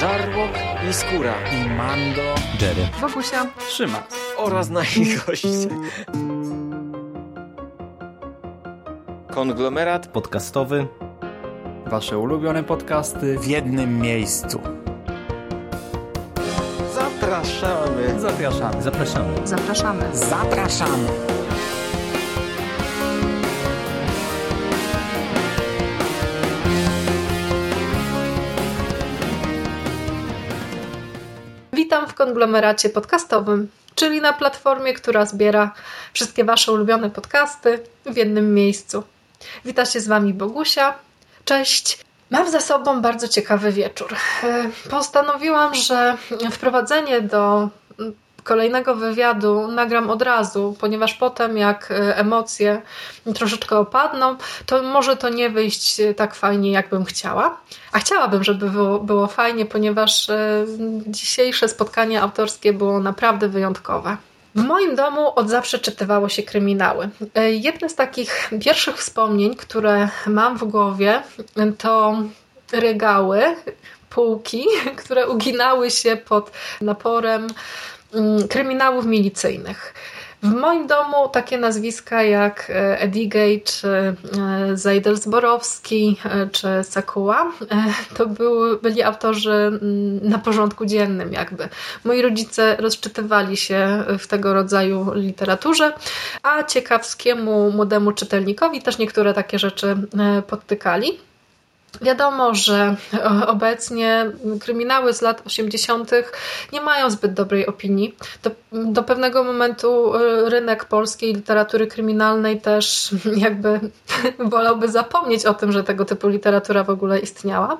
Żarłok i Skóra i Mando, Jerry, Wokusia, Trzyma oraz nasi goście. Konglomerat podcastowy. Wasze ulubione podcasty w jednym miejscu. Zapraszamy. Zapraszamy. Zapraszamy. zapraszamy. Zapraszamy. Konglomeracie podcastowym, czyli na platformie, która zbiera wszystkie Wasze ulubione podcasty w jednym miejscu. Wita się z Wami Bogusia. Cześć. Mam za sobą bardzo ciekawy wieczór. E, Postanowiłam, że wprowadzenie do kolejnego wywiadu nagram od razu, ponieważ potem jak e, emocje troszeczkę opadną, to może to nie wyjść tak fajnie, jakbym chciała. A chciałabym, żeby było, było fajnie, ponieważ e, dzisiejsze spotkanie autorskie było naprawdę wyjątkowe. W moim domu od zawsze czytywało się kryminały. Jedne z takich pierwszych wspomnień, które mam w głowie, to regały, półki, które uginały się pod naporem kryminałów milicyjnych. W moim domu takie nazwiska jak e, Edigej, czy e, Zajdel-Zborowski, e, czy Sakuła to były, byli autorzy mm, na porządku dziennym jakby. Moi rodzice rozczytywali się w tego rodzaju literaturze, a ciekawskiemu młodemu czytelnikowi też niektóre takie rzeczy podtykali. Wiadomo, że obecnie kryminały z lat 80. nie mają zbyt dobrej opinii. Do, do, pewnego momentu rynek polskiej literatury kryminalnej też jakby wolałby zapomnieć o tym, że tego typu literatura w ogóle istniała.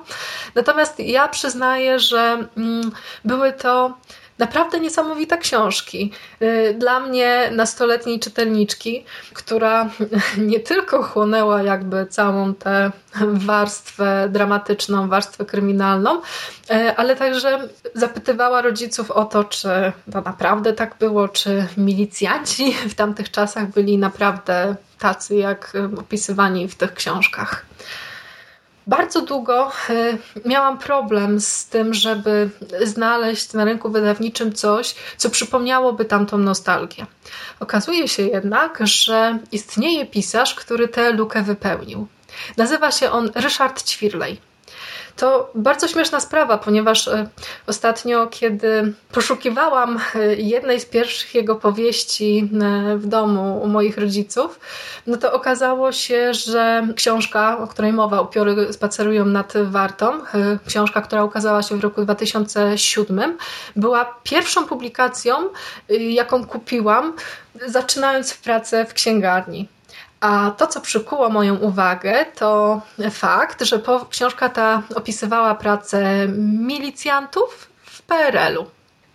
Natomiast ja przyznaję, że były to naprawdę niesamowite książki. Dla mnie, nastoletniej czytelniczki, która nie tylko chłonęła jakby całą tę warstwę dramatyczną, warstwę kryminalną, ale także zapytywała rodziców o to, czy to naprawdę tak było, czy milicjanci w tamtych czasach byli naprawdę tacy, jak opisywani w tych książkach. Bardzo długo y, miałam problem z tym, żeby znaleźć na rynku wydawniczym coś, co przypomniałoby tamtą nostalgię. Okazuje się jednak, że istnieje pisarz, który tę lukę wypełnił. Nazywa się on Ryszard Ćwirlej. To bardzo śmieszna sprawa, ponieważ e, ostatnio, kiedy poszukiwałam e, jednej z pierwszych jego powieści e, w domu u moich rodziców, no to okazało się, że książka, o której mowa, Upiory spacerują nad Wartą, książka, która ukazała się w roku 2007, była pierwszą publikacją, jaką kupiłam, zaczynając pracę w księgarni. A to, co przykuło moją uwagę, to fakt, że książka ta opisywała pracę milicjantów w PRL-u.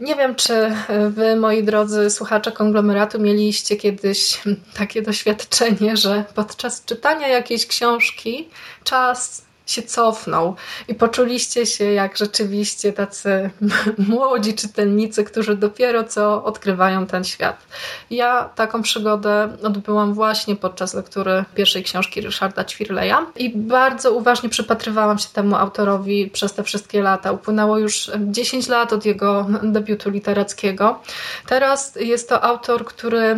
Nie wiem, czy wy, moi drodzy słuchacze konglomeratu, mieliście kiedyś takie doświadczenie, że podczas czytania jakiejś książki czas się cofnął i poczuliście się jak rzeczywiście tacy młodzi czytelnicy, którzy dopiero co odkrywają ten świat. Ja taką przygodę odbyłam właśnie podczas lektury pierwszej książki Ryszarda Ćwirleja i bardzo uważnie przypatrywałam się temu autorowi przez te wszystkie lata. Upłynęło już 10 lat od jego debiutu literackiego. Teraz jest to autor, który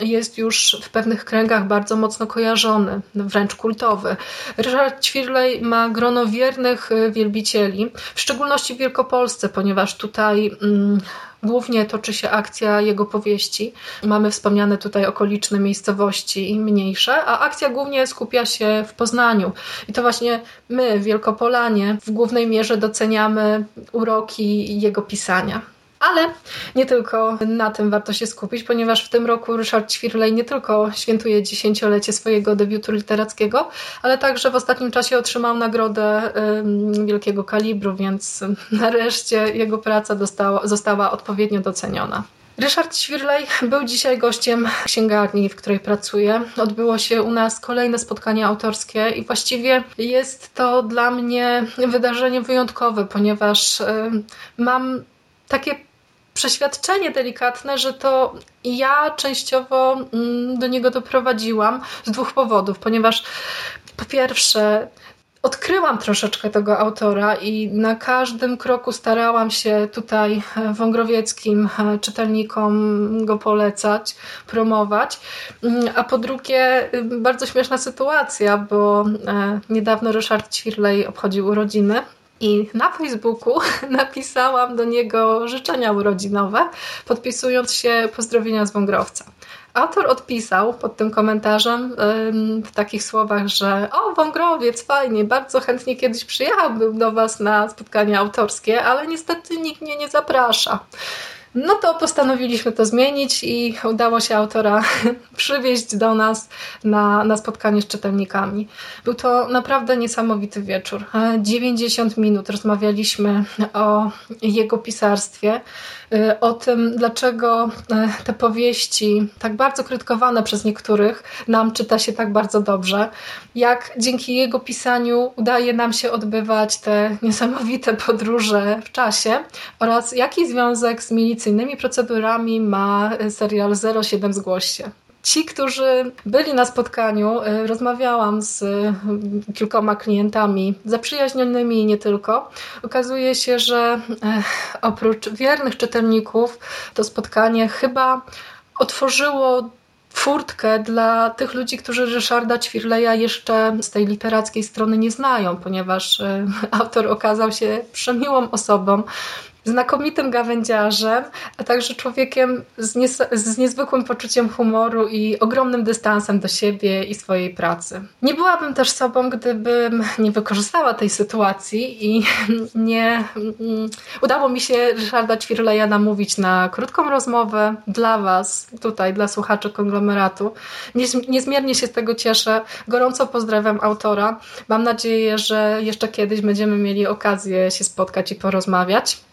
jest już w pewnych kręgach bardzo mocno kojarzony, wręcz kultowy. Ryszard Ćwirlej ma grono wiernych y, wielbicieli, w szczególności w Wielkopolsce, ponieważ tutaj mm, głównie toczy się akcja jego powieści. Mamy wspomniane tutaj okoliczne miejscowości i mniejsze, a akcja głównie skupia się w Poznaniu. I to właśnie my, Wielkopolanie, w głównej mierze doceniamy uroki jego pisania. Ale nie tylko na tym warto się skupić, ponieważ w tym roku Ryszard Ćwirlej nie tylko świętuje dziesięciolecie swojego debiutu literackiego, ale także w ostatnim czasie otrzymał nagrodę wielkiego kalibru, więc nareszcie jego praca dostała, została odpowiednio doceniona. Ryszard Świrlej był dzisiaj gościem księgarni, w której pracuję. Odbyło się u nas kolejne spotkanie autorskie i właściwie jest to dla mnie wydarzenie wyjątkowe, ponieważ mam takie przeświadczenie delikatne, że to ja częściowo mm, do niego doprowadziłam z dwóch powodów, ponieważ po pierwsze odkryłam troszeczkę tego autora i na każdym kroku starałam się tutaj wągrowieckim czytelnikom go polecać, promować. A po drugie, bardzo śmieszna sytuacja, bo niedawno Ryszard Ćwirlej obchodził urodziny i na Facebooku napisałam do niego życzenia urodzinowe, podpisując się pozdrowienia z Wągrowca. Autor odpisał pod tym komentarzem w takich słowach, że o, Wągrowiec, fajnie, bardzo chętnie kiedyś przyjechałbym do Was na spotkanie autorskie, ale niestety nikt mnie nie zaprasza. No to postanowiliśmy to zmienić i udało się autora przywieźć do nas na, na spotkanie z czytelnikami. Był to naprawdę niesamowity wieczór. 90 minut rozmawialiśmy o jego pisarstwie, y, o tym, dlaczego y, te powieści, tak bardzo krytykowane przez niektórych, nam czyta się tak bardzo dobrze, jak dzięki jego pisaniu udaje nam się odbywać te niesamowite podróże w czasie oraz jaki związek z milicyjnymi procedurami ma serial 07 Zgłoś się. Ci, którzy byli na spotkaniu, y, rozmawiałam z y, kilkoma klientami zaprzyjaźnionymi i nie tylko. Okazuje się, że oprócz wiernych czytelników to spotkanie chyba otworzyło furtkę dla tych ludzi, którzy Ryszarda Ćwirleja jeszcze z tej literackiej strony nie znają, ponieważ autor okazał się przemiłą osobą, znakomitym gawędziarzem, a także człowiekiem z, nies z niezwykłym poczuciem humoru i ogromnym dystansem do siebie i swojej pracy. Nie byłabym też sobą, gdybym nie wykorzystała tej sytuacji i nie um, udało mi się Ryszarda Ćwirleja namówić na krótką rozmowę dla Was, tutaj dla słuchaczy konglomeratu. Niezmiernie się z tego cieszę. Gorąco pozdrawiam autora. Mam nadzieję, że jeszcze kiedyś będziemy mieli okazję się spotkać i porozmawiać.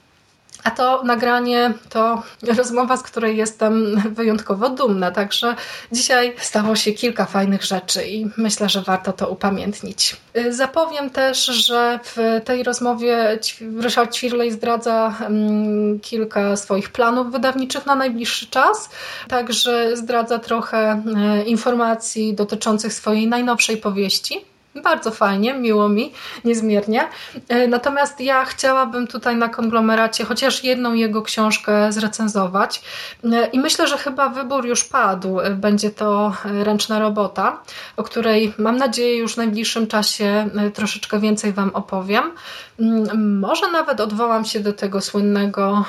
A to nagranie to rozmowa, z której jestem wyjątkowo dumna. Także dzisiaj stało się kilka fajnych rzeczy i myślę, że warto to upamiętnić. Zapowiem też, że w tej rozmowie Ryszard Ćwirlej zdradza mm, kilka swoich planów wydawniczych na najbliższy czas. Także zdradza trochę y, informacji dotyczących swojej najnowszej powieści bardzo fajnie, miło mi, niezmiernie. E, natomiast ja chciałabym tutaj na konglomeracie chociaż jedną jego książkę zrecenzować e, i myślę, że chyba wybór już padł. E, będzie to ręczna robota, o której mam nadzieję już w najbliższym czasie troszeczkę więcej Wam opowiem. Mm, może nawet odwołam się do tego słynnego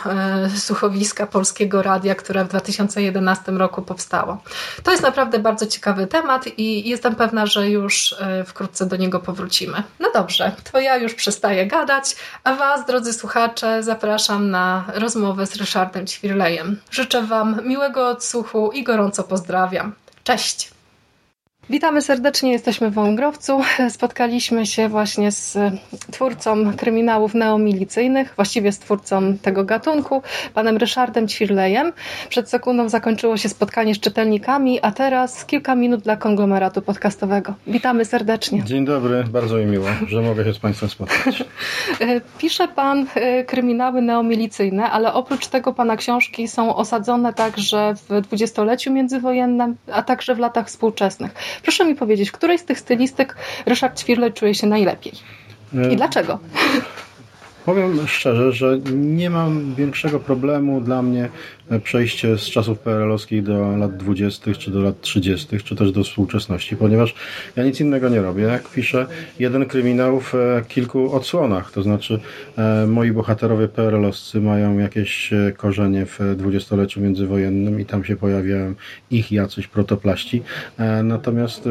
słuchowiska Polskiego Radia, które w 2011 roku powstało. To jest naprawdę bardzo ciekawy temat i jestem pewna, że już wkrótce wkrótce do niego powrócimy. No dobrze, to ja już przestaję gadać, a Was, drodzy słuchacze, zapraszam na rozmowę z Ryszardem Ćwirlejem. Życzę Wam miłego odsłuchu i gorąco pozdrawiam. Cześć! Witamy serdecznie, jesteśmy w Wągrowcu. Spotkaliśmy się właśnie z twórcą kryminałów neomilicyjnych, właściwie z twórcą tego gatunku, panem Ryszardem Ćwirlejem. Przed sekundą zakończyło się spotkanie z czytelnikami, a teraz kilka minut dla konglomeratu podcastowego. Witamy serdecznie. Dzień dobry, bardzo mi miło, że mogę się z Państwem spotkać. Pisze pan e, kryminały neomilicyjne, ale oprócz tego pana książki są osadzone także w dwudziestoleciu międzywojennym, a także w latach współczesnych. Proszę mi powiedzieć, w której z tych stylistyk Ryszard Ćwirle czuje się najlepiej? I dlaczego? Powiem szczerze, że nie mam większego problemu dla mnie przejście z czasów PRL-owskich do lat 20. czy do lat 30. czy też do współczesności, ponieważ ja nic innego nie robię. Jak piszę jeden kryminał w e, kilku odsłonach, to znaczy e, moi bohaterowie PRL-owscy mają jakieś e, korzenie w dwudziestoleciu międzywojennym i tam się pojawiają ich jacyś protoplaści. Natomiast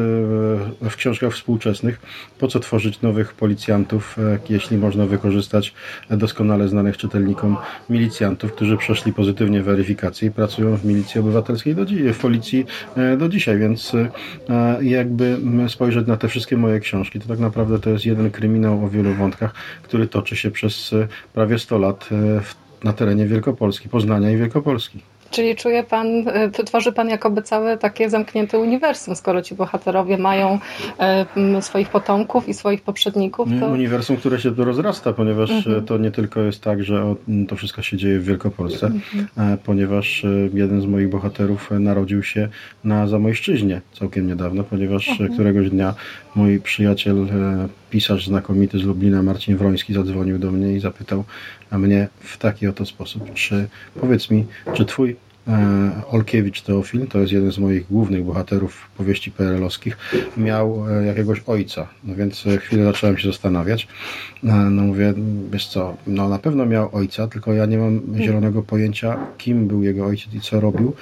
w książkach współczesnych po co tworzyć nowych policjantów, jeśli można wykorzystać doskonale znanych czytelnikom milicjantów, którzy przeszli pozytywnie weryfikację weryfikacji pracują w milicji obywatelskiej, do, w policji e, do dzisiaj, więc e, jakby spojrzeć na te wszystkie moje książki, to tak naprawdę to jest jeden kryminał o wielu wątkach, który toczy się przez e, prawie 100 lat na terenie Wielkopolski, Poznania i Wielkopolski. Czyli czuje pan, y, tworzy pan jakoby całe takie zamknięte uniwersum, skoro ci bohaterowie mają y, swoich potomków i swoich poprzedników. To... Uniwersum, które się tu rozrasta, ponieważ Mhm. e, to nie tylko jest tak, że to wszystko się dzieje w Wielkopolsce, Mhm. e, ponieważ e, jeden z moich bohaterów e, narodził się na Zamojszczyźnie całkiem niedawno, ponieważ e, Mhm. któregoś dnia mój przyjaciel, e, pisarz znakomity z Lublina, Marcin Wroński, zadzwonił do mnie i zapytał mnie w taki oto sposób, czy powiedz mi, czy twój e, Olkiewicz Teofil, to jest jeden z moich głównych bohaterów powieści PRL-owskich, miał e, jakiegoś ojca. No więc e, chwilę zacząłem się zastanawiać. E, No mówię, wiesz co, no na pewno miał ojca, tylko ja nie mam zielonego pojęcia, kim był jego ojciec i co robił.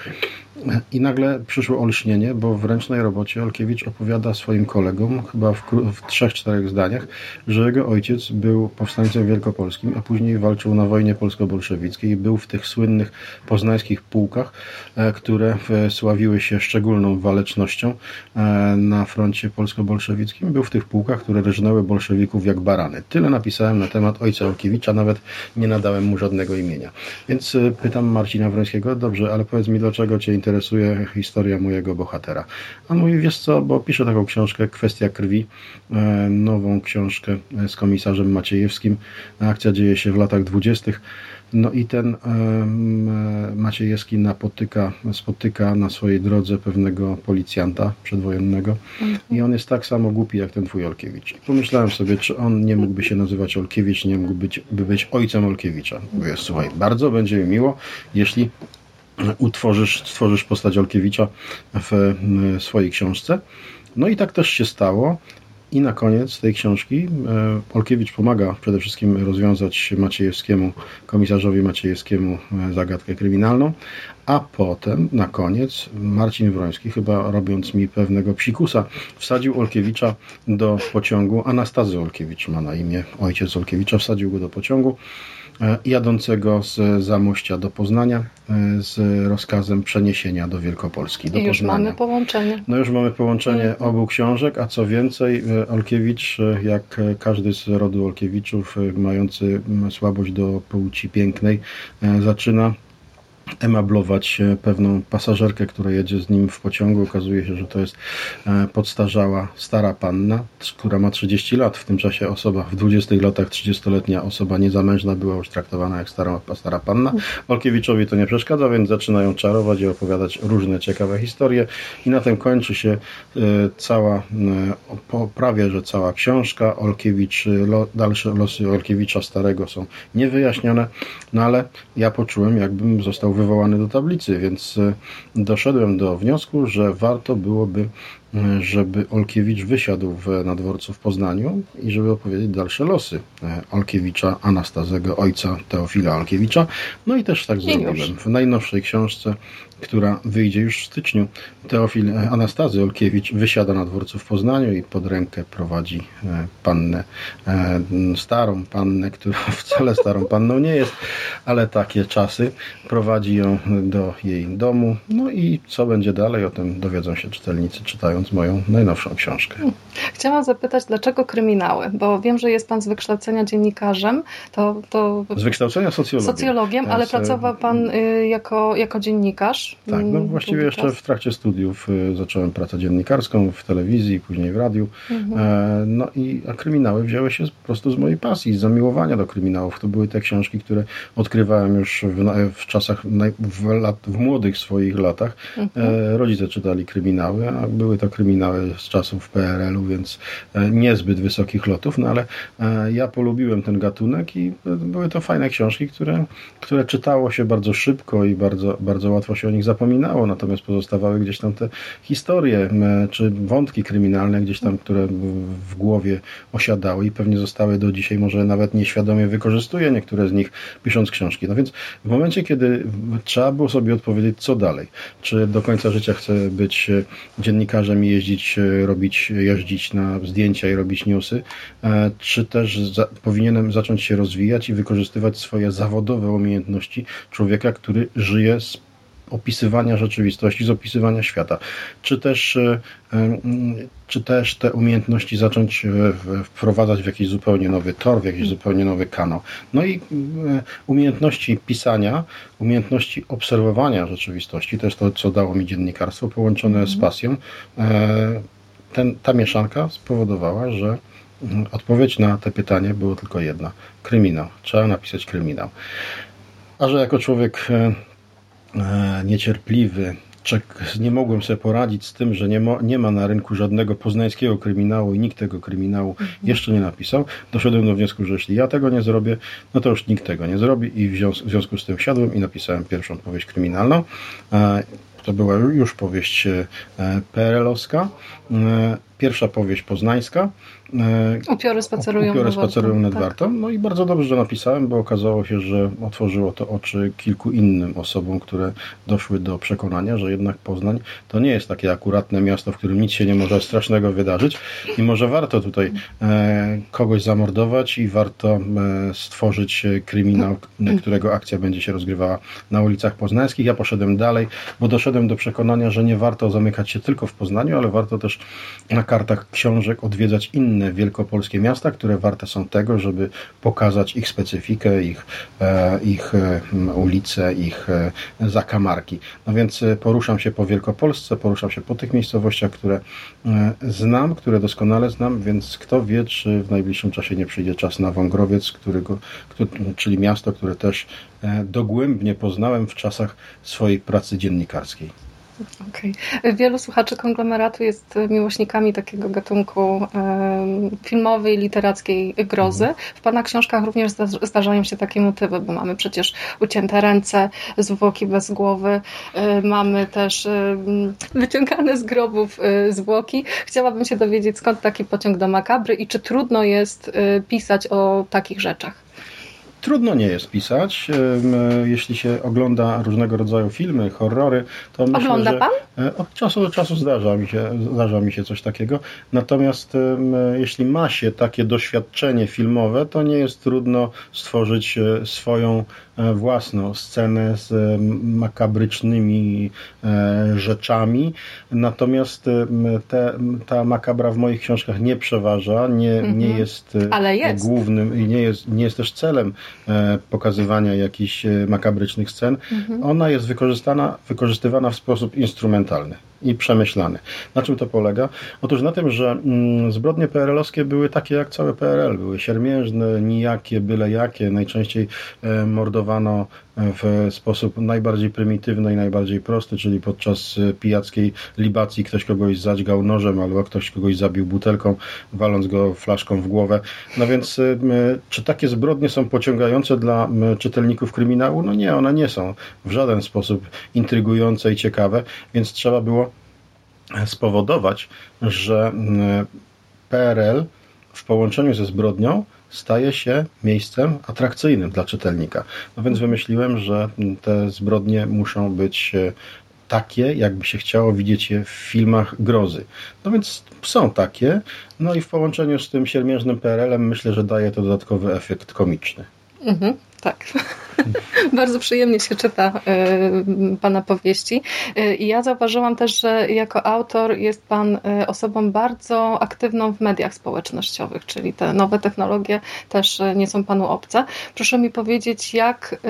I nagle przyszło olśnienie, bo w ręcznej robocie Olkiewicz opowiada swoim kolegom, chyba w, w trzech, czterech zdaniach, że jego ojciec był powstańcem wielkopolskim, a później walczył na wojnie polsko-bolszewickiej i był w tych słynnych poznańskich pułkach, e, które e, sławiły się szczególną walecznością e, na froncie polsko-bolszewickim. Był w tych pułkach, które rżnęły bolszewików jak barany. Tyle napisałem na temat ojca Olkiewicza, nawet nie nadałem mu żadnego imienia. Więc pytam Marcina Wrońskiego, dobrze, ale powiedz mi, dlaczego Cię interesuje historia mojego bohatera? A on mówi, wiesz co, bo piszę taką książkę, Kwestia krwi, e, nową książkę z komisarzem Maciejewskim. Akcja dzieje się w latach dwudziestych. No i ten e, Maciejewski napotyka, spotyka na swojej drodze pewnego policjanta przedwojennego i on jest tak samo głupi jak ten twój Olkiewicz. Pomyślałem sobie, czy on nie mógłby się nazywać Olkiewicz, nie mógłby być, by być ojcem Olkiewicza. Mówię, słuchaj, bardzo będzie mi miło, jeśli utworzysz, stworzysz postać Olkiewicza w m, swojej książce. No i tak też się stało. I na koniec tej książki e, Olkiewicz pomaga przede wszystkim rozwiązać Maciejewskiemu, komisarzowi Maciejewskiemu e, zagadkę kryminalną, a potem na koniec Marcin Wroński, chyba robiąc mi pewnego psikusa, wsadził Olkiewicza do pociągu. Anastazy Olkiewicz ma na imię ojciec Olkiewicza, wsadził go do pociągu e, jadącego z Zamościa do Poznania e, z rozkazem przeniesienia do Wielkopolski, do I już Poznania. mamy połączenie. No już mamy połączenie obu książek, a co więcej, e, Olkiewicz, e, jak e, każdy z rodu Olkiewiczów, e, mający słabość do płci pięknej, e, zaczyna emablować e, pewną pasażerkę, która jedzie z nim w pociągu. Okazuje się, że to jest e, podstarzała stara panna, która ma 30 lat. W tym czasie osoba w 20 latach, 30-letnia osoba niezamężna była już traktowana jak stara, stara panna. Olkiewiczowi to nie przeszkadza, więc zaczynają czarować i opowiadać różne ciekawe historie i na tym kończy się e, cała, prawie że cała książka. Olkiewicz, dalsze losy Olkiewicza starego są niewyjaśnione, no ale ja poczułem, jakbym został wywołany do tablicy, więc e, doszedłem do wniosku, że warto byłoby, e, żeby Olkiewicz wysiadł w, na dworcu w Poznaniu i żeby opowiedzieć dalsze losy e, Olkiewicza, Anastazego, ojca Teofila Olkiewicza. No i też tak I zrobiłem. już. W najnowszej książce, która wyjdzie już w styczniu, Teofil Anastazy Olkiewicz wysiada na dworcu w Poznaniu i pod rękę prowadzi e, pannę, e, starą pannę, która wcale starą panną nie jest, ale takie czasy. Prowadzi ją do jej domu. No i co będzie dalej, o tym dowiedzą się czytelnicy, czytając moją najnowszą książkę. Chciałam zapytać, dlaczego kryminały? Bo wiem, że jest pan z wykształcenia dziennikarzem, to, to Z wykształcenia socjologiem. socjologiem, ale Więc, e, pracował pan y, jako, jako dziennikarz. Tak, no mm, właściwie jeszcze w trakcie studiów y, zacząłem pracę dziennikarską w telewizji, później w radiu. Mhm. E, no i a kryminały wzięły się po prostu z mojej pasji, z zamiłowania do kryminałów. To były te książki, które odkrywałem już w, w czasach, w, lat, w młodych swoich latach. Mhm. E, rodzice czytali kryminały, a były to kryminały z czasów PRL-u, więc e, niezbyt wysokich lotów, no ale ja polubiłem ten gatunek i były to fajne książki, które, które czytało się bardzo szybko i bardzo, bardzo łatwo się o nich zapominało, natomiast pozostawały gdzieś tam te historie czy wątki kryminalne gdzieś tam, które w, głowie osiadały i pewnie zostały do dzisiaj, może nawet nieświadomie wykorzystuję niektóre z nich pisząc książki. No więc w momencie, kiedy trzeba było sobie odpowiedzieć, co dalej, czy do końca życia chcę być e, dziennikarzem i jeździć, e, robić, jeździć na zdjęcia i robić newsy, e, czy też za, powinienem zacząć się rozwijać i wykorzystywać swoje zawodowe umiejętności człowieka, który żyje z opisywania rzeczywistości, z opisywania świata, czy też, e, czy też te umiejętności zacząć e, wprowadzać w jakiś zupełnie nowy tor, w jakiś zupełnie nowy kanał. No i e, umiejętności pisania, umiejętności obserwowania rzeczywistości, też to, co dało mi dziennikarstwo, połączone z pasją, e, ten, ta mieszanka spowodowała, że mm, odpowiedź na te pytanie było tylko jedna. Kryminał. Trzeba napisać kryminał. A że jako człowiek niecierpliwy, czek, nie mogłem sobie poradzić z tym, że nie, mo, nie ma na rynku żadnego poznańskiego kryminału i nikt tego kryminału jeszcze nie napisał, doszedłem do wniosku, że jeśli ja tego nie zrobię, no to już nikt tego nie zrobi i w związku, w związku z tym wsiadłem i napisałem pierwszą powieść kryminalną. E, to była już powieść e, PRL-owska, e, pierwsza powieść poznańska. e, Upiory spacerują Upiory nad Wartą. spacerują nad Tak. Wartą. No i bardzo dobrze, że napisałem, bo okazało się, że otworzyło to oczy kilku innym osobom, które doszły do przekonania, że jednak Poznań to nie jest takie akuratne miasto, w którym nic się nie może strasznego wydarzyć i może warto tutaj e, kogoś zamordować i warto e, stworzyć kryminał, którego akcja będzie się rozgrywała na ulicach poznańskich. Ja poszedłem dalej, bo doszedłem do przekonania, że nie warto zamykać się tylko w Poznaniu, ale warto też na kartach książek odwiedzać inne wielkopolskie miasta, które warte są tego, żeby pokazać ich specyfikę, ich, e, ich e, ulice, ich e, zakamarki. No więc poruszam się po Wielkopolsce, poruszam się po tych miejscowościach, które znam, które doskonale znam, więc kto wie, czy w najbliższym czasie nie przyjdzie czas na Wągrowiec, którego, czyli miasto, które też dogłębnie poznałem w czasach swojej pracy dziennikarskiej. Okej. Wielu słuchaczy konglomeratu jest miłośnikami takiego gatunku filmowej, literackiej grozy. W Pana książkach również zda- zdarzają się takie motywy, bo mamy przecież ucięte ręce, zwłoki bez głowy, y, mamy też wyciągane z grobów y, zwłoki. Chciałabym się dowiedzieć, skąd taki pociąg do makabry i czy trudno jest pisać o takich rzeczach. Trudno nie jest pisać. E, Jeśli się ogląda różnego rodzaju filmy, horrory, to myślę, Ogląda że pan? e, od czasu do czasu zdarza mi się, zdarza mi się coś takiego. Natomiast e, jeśli ma się takie doświadczenie filmowe, to nie jest trudno stworzyć swoją własną scenę z makabrycznymi rzeczami. Natomiast te, ta makabra w moich książkach nie przeważa, nie, nie jest, Mhm. Ale jest. głównym i nie jest, nie jest też celem pokazywania jakichś e, makabrycznych scen. Mhm. Ona jest wykorzystana, wykorzystywana w sposób instrumentalny i przemyślany. Na czym to polega? Otóż na tym, że mm, zbrodnie PRL-owskie były takie jak całe PRL. Były siermiężne, nijakie, byle jakie. Najczęściej e, mordowano w sposób najbardziej prymitywny i najbardziej prosty, czyli podczas e, pijackiej libacji ktoś kogoś zadźgał nożem albo ktoś kogoś zabił butelką, waląc go flaszką w głowę. No więc e, m, czy takie zbrodnie są pociągające dla czytelników kryminału? No nie, one nie są w żaden sposób intrygujące i ciekawe, więc trzeba było spowodować, że PRL w połączeniu ze zbrodnią staje się miejscem atrakcyjnym dla czytelnika. No więc wymyśliłem, że te zbrodnie muszą być e, takie, jakby się chciało widzieć je w filmach grozy. No więc są takie, no i w połączeniu z tym siermiężnym PRL-em myślę, że daje to dodatkowy efekt komiczny. Mhm, tak. Bardzo przyjemnie się czyta y, Pana powieści. Y, I ja zauważyłam też, że jako autor jest Pan y, osobą bardzo aktywną w mediach społecznościowych, czyli te nowe technologie też nie są Panu obce. Proszę mi powiedzieć, jak,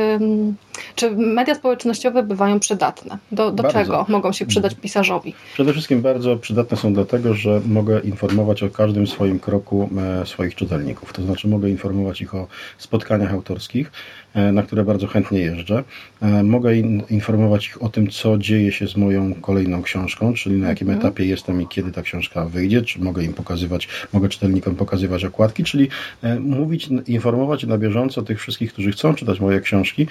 czy media społecznościowe bywają przydatne? Do, do czego mogą się przydać pisarzowi? Przede wszystkim bardzo przydatne są dlatego, że mogę informować o każdym swoim kroku e, swoich czytelników. To znaczy mogę informować ich o spotkaniach autorskich, e, na które bardzo chętnie jeżdżę. E, Mogę in, informować ich o tym, co dzieje się z moją kolejną książką, czyli na jakim etapie jestem i kiedy ta książka wyjdzie, czy mogę im pokazywać, mogę czytelnikom pokazywać okładki, czyli e, mówić, informować na bieżąco tych wszystkich, którzy chcą czytać moje książki,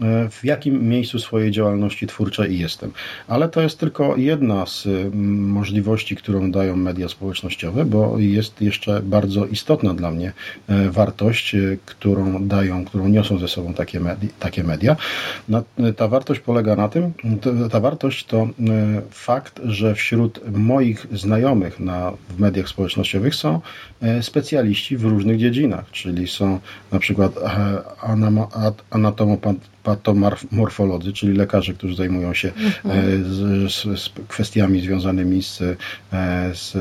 e, w jakim miejscu swojej działalności twórczej jestem. Ale to jest tylko jedna z możliwości, którą dają media społecznościowe, bo jest jeszcze bardzo istotna dla mnie e, wartość, e, którą dają, którą niosą ze sobą takie media media, takie media. Na, ta wartość polega na tym, ta wartość to e, fakt, że wśród moich znajomych na, w mediach społecznościowych są e, specjaliści w różnych dziedzinach, czyli są na przykład e, anama- a- anatomopatомorfolodzy, czyli lekarze, którzy zajmują się e, z, z, z kwestiami związanymi z, z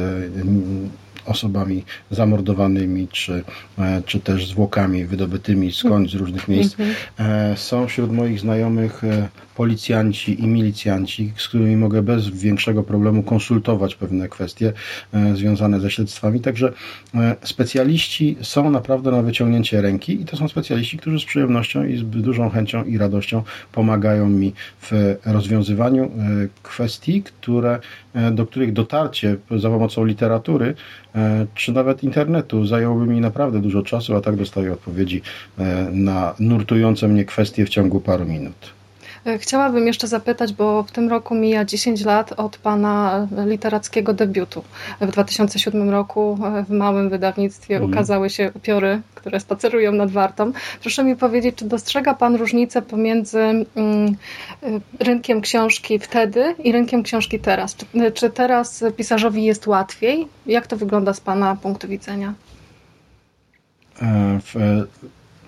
osobami zamordowanymi, czy, e, czy też zwłokami wydobytymi skądś z różnych miejsc. E, Są wśród moich znajomych e, policjanci i milicjanci, z którymi mogę bez większego problemu konsultować pewne kwestie związane ze śledztwami. Także specjaliści są naprawdę na wyciągnięcie ręki i to są specjaliści, którzy z przyjemnością i z dużą chęcią i radością pomagają mi w rozwiązywaniu kwestii, które, do których dotarcie za pomocą literatury czy nawet internetu zajęłoby mi naprawdę dużo czasu, a tak dostaję odpowiedzi e, na nurtujące mnie kwestie w ciągu paru minut. E, Chciałabym jeszcze zapytać, bo w tym roku mija 10 lat od Pana literackiego debiutu. W 2007 roku e, w małym wydawnictwie Mhm. ukazały się upiory, które spacerują nad Wartą. Proszę mi powiedzieć, czy dostrzega Pan różnicę pomiędzy mm, y, rynkiem książki wtedy i rynkiem książki teraz? Czy, czy teraz pisarzowi jest łatwiej? Jak to wygląda z Pana punktu widzenia? E, W, e,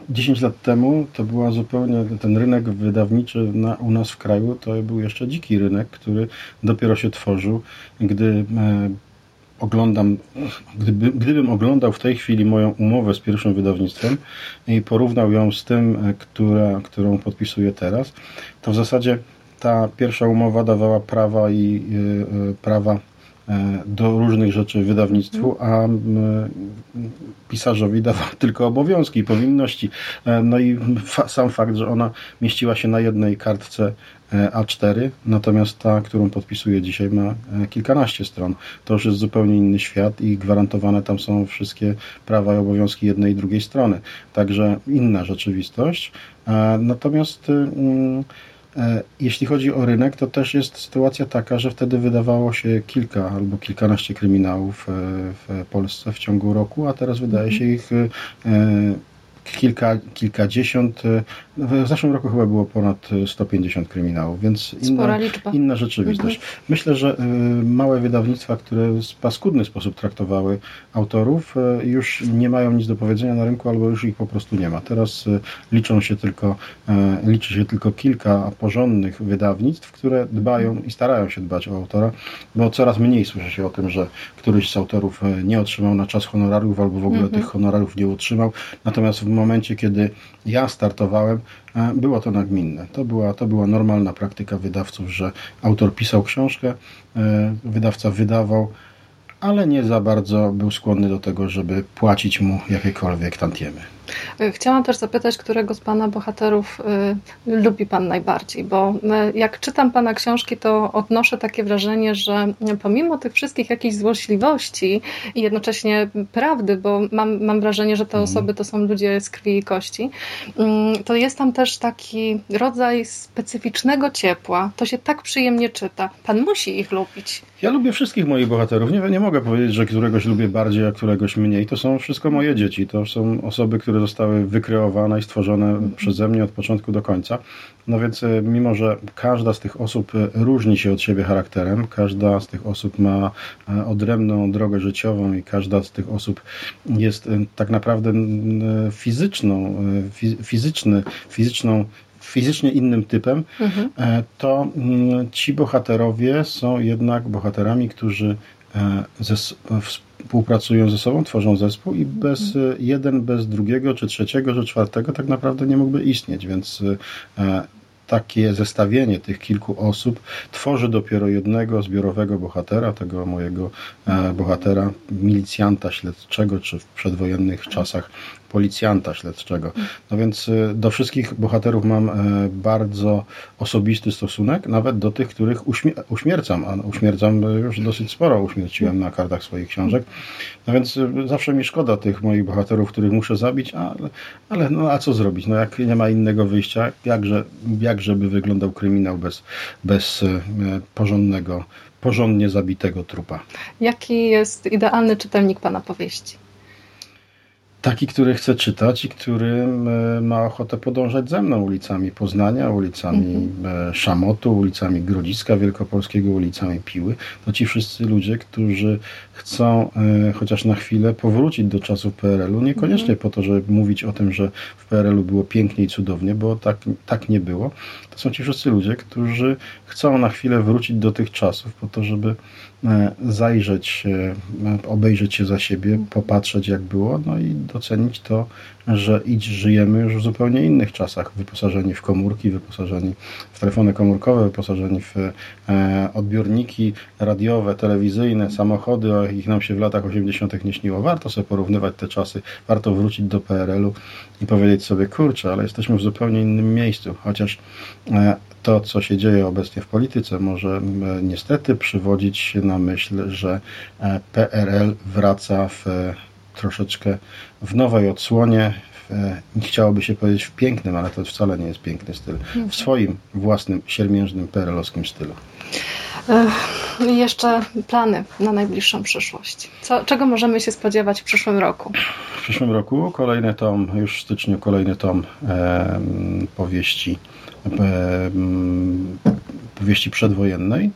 10 lat temu to była zupełnie ten rynek wydawniczy na, u nas w kraju, to był jeszcze dziki rynek, który dopiero się tworzył. Gdy e, oglądam, gdyby, gdybym oglądał w tej chwili moją umowę z pierwszym wydawnictwem i porównał ją z tym, e, która, którą podpisuję teraz, to w zasadzie ta pierwsza umowa dawała prawa i e, e, prawa do różnych rzeczy wydawnictwu, a m, pisarzowi dawał tylko obowiązki i powinności. E, No i fa sam fakt, że ona mieściła się na jednej kartce e, A4, natomiast ta, którą podpisuję dzisiaj, ma e, kilkanaście stron. To już jest zupełnie inny świat i gwarantowane tam są wszystkie prawa i obowiązki jednej i drugiej strony. Także inna rzeczywistość. E, Natomiast y, mm, E, Jeśli chodzi o rynek, to też jest sytuacja taka, że wtedy wydawało się kilka albo kilkanaście kryminałów e, w Polsce w ciągu roku, a teraz wydaje się ich e, kilka, kilkadziesiąt. e, W zeszłym roku chyba było ponad 150 kryminałów, więc inna, inna rzeczywistość. Myślę, że e, małe wydawnictwa, które w paskudny sposób traktowały autorów, e, już nie mają nic do powiedzenia na rynku, albo już ich po prostu nie ma. Teraz e, liczą się tylko, e, liczy się tylko kilka porządnych wydawnictw, które dbają i starają się dbać o autora, bo coraz mniej słyszy się o tym, że któryś z autorów e, nie otrzymał na czas honorariów albo w ogóle tych honorariów nie otrzymał. Natomiast w momencie, kiedy ja startowałem, e, było to nagminne. To była, to była normalna praktyka wydawców, że autor pisał książkę, e, wydawca wydawał, ale nie za bardzo był skłonny do tego, żeby płacić mu jakiekolwiek tantiemy. Y, Chciałam też zapytać, którego z Pana bohaterów y, lubi Pan najbardziej, bo y, jak czytam Pana książki, to odnoszę takie wrażenie, że y, pomimo tych wszystkich jakichś złośliwości i jednocześnie prawdy, bo mam, mam wrażenie, że te osoby to są ludzie z krwi i kości, y, to jest tam też taki rodzaj specyficznego ciepła. To się tak przyjemnie czyta. Pan musi ich lubić. Ja lubię wszystkich moich bohaterów. Nie, nie mogę powiedzieć, że któregoś lubię bardziej, a któregoś mniej. To są wszystko moje dzieci. To są osoby, które zostały wykreowane i stworzone przeze mnie od początku do końca. No więc e, mimo, że każda z tych osób e, różni się od siebie charakterem, każda z tych osób ma e, odrębną drogę życiową i każda z tych osób jest tak naprawdę fizyczną, fi- fizyczny, fizyczną fizycznie innym typem, e, to mm, ci bohaterowie są jednak bohaterami, którzy e, zes- współpracują ze sobą, tworzą zespół i bez e, jeden bez drugiego, czy trzeciego, czy czwartego tak naprawdę nie mógłby istnieć, więc e, takie zestawienie tych kilku osób tworzy dopiero jednego zbiorowego bohatera, tego mojego e, bohatera, milicjanta śledczego, czy w przedwojennych czasach policjanta śledczego. No więc e, do wszystkich bohaterów mam e, bardzo osobisty stosunek, nawet do tych, których uśmie uśmiercam, a uśmiercam e, już dosyć sporo uśmierciłem na kartach swoich książek. No więc e, zawsze mi szkoda tych moich bohaterów, których muszę zabić, ale, ale no a co zrobić? No jak nie ma innego wyjścia, jakże, jakże by wyglądał kryminał bez, bez e, porządnego, porządnie zabitego trupa. Jaki jest idealny czytelnik Pana powieści? Taki, który chce czytać i który e, ma ochotę podążać ze mną ulicami Poznania, ulicami e, Szamotu, ulicami Grodziska Wielkopolskiego, ulicami Piły. To ci wszyscy ludzie, którzy chcą e, chociaż na chwilę powrócić do czasów PRL-u, niekoniecznie po to, żeby mówić o tym, że w PRL-u było pięknie i cudownie, bo tak, tak nie było. To są ci wszyscy ludzie, którzy chcą na chwilę wrócić do tych czasów po to, żeby zajrzeć się, e, obejrzeć się za siebie, popatrzeć jak było, no i docenić to, że idź, żyjemy już w zupełnie innych czasach, wyposażeni w komórki, wyposażeni w telefony komórkowe, wyposażeni w e, odbiorniki radiowe, telewizyjne, samochody, o jakich nam się w latach 80. nie śniło. Warto sobie porównywać te czasy, warto wrócić do PRL-u i powiedzieć sobie, kurczę, ale jesteśmy w zupełnie innym miejscu, chociaż e, to, co się dzieje obecnie w polityce, może niestety przywodzić na myśl, że e, PRL wraca w troszeczkę w nowej odsłonie. W, e, nie chciałoby się powiedzieć w pięknym, ale to wcale nie jest piękny styl. W swoim własnym, siermiężnym, PRL-owskim stylu. Ech, I jeszcze plany na najbliższą przyszłość. Co, czego możemy się spodziewać w przyszłym roku? W przyszłym roku kolejny tom, już w styczniu kolejny tom em, powieści em, powieści przedwojennej,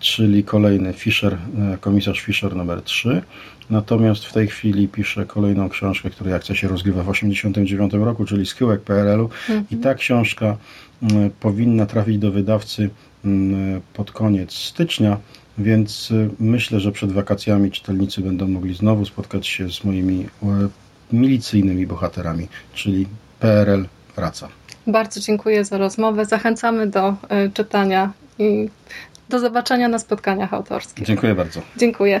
czyli kolejny Fischer, e, komisarz Fischer numer 3. Natomiast w tej chwili piszę kolejną książkę, która akcja się rozgrywa w 1989 roku, czyli Schyłek PRL-u. I ta książka m, powinna trafić do wydawcy m, pod koniec stycznia. Więc y, myślę, że przed wakacjami czytelnicy będą mogli znowu spotkać się z moimi e, milicyjnymi bohaterami, czyli PRL wraca. Bardzo dziękuję za rozmowę. Zachęcamy do y, czytania i do zobaczenia na spotkaniach autorskich. Dziękuję bardzo. Dziękuję.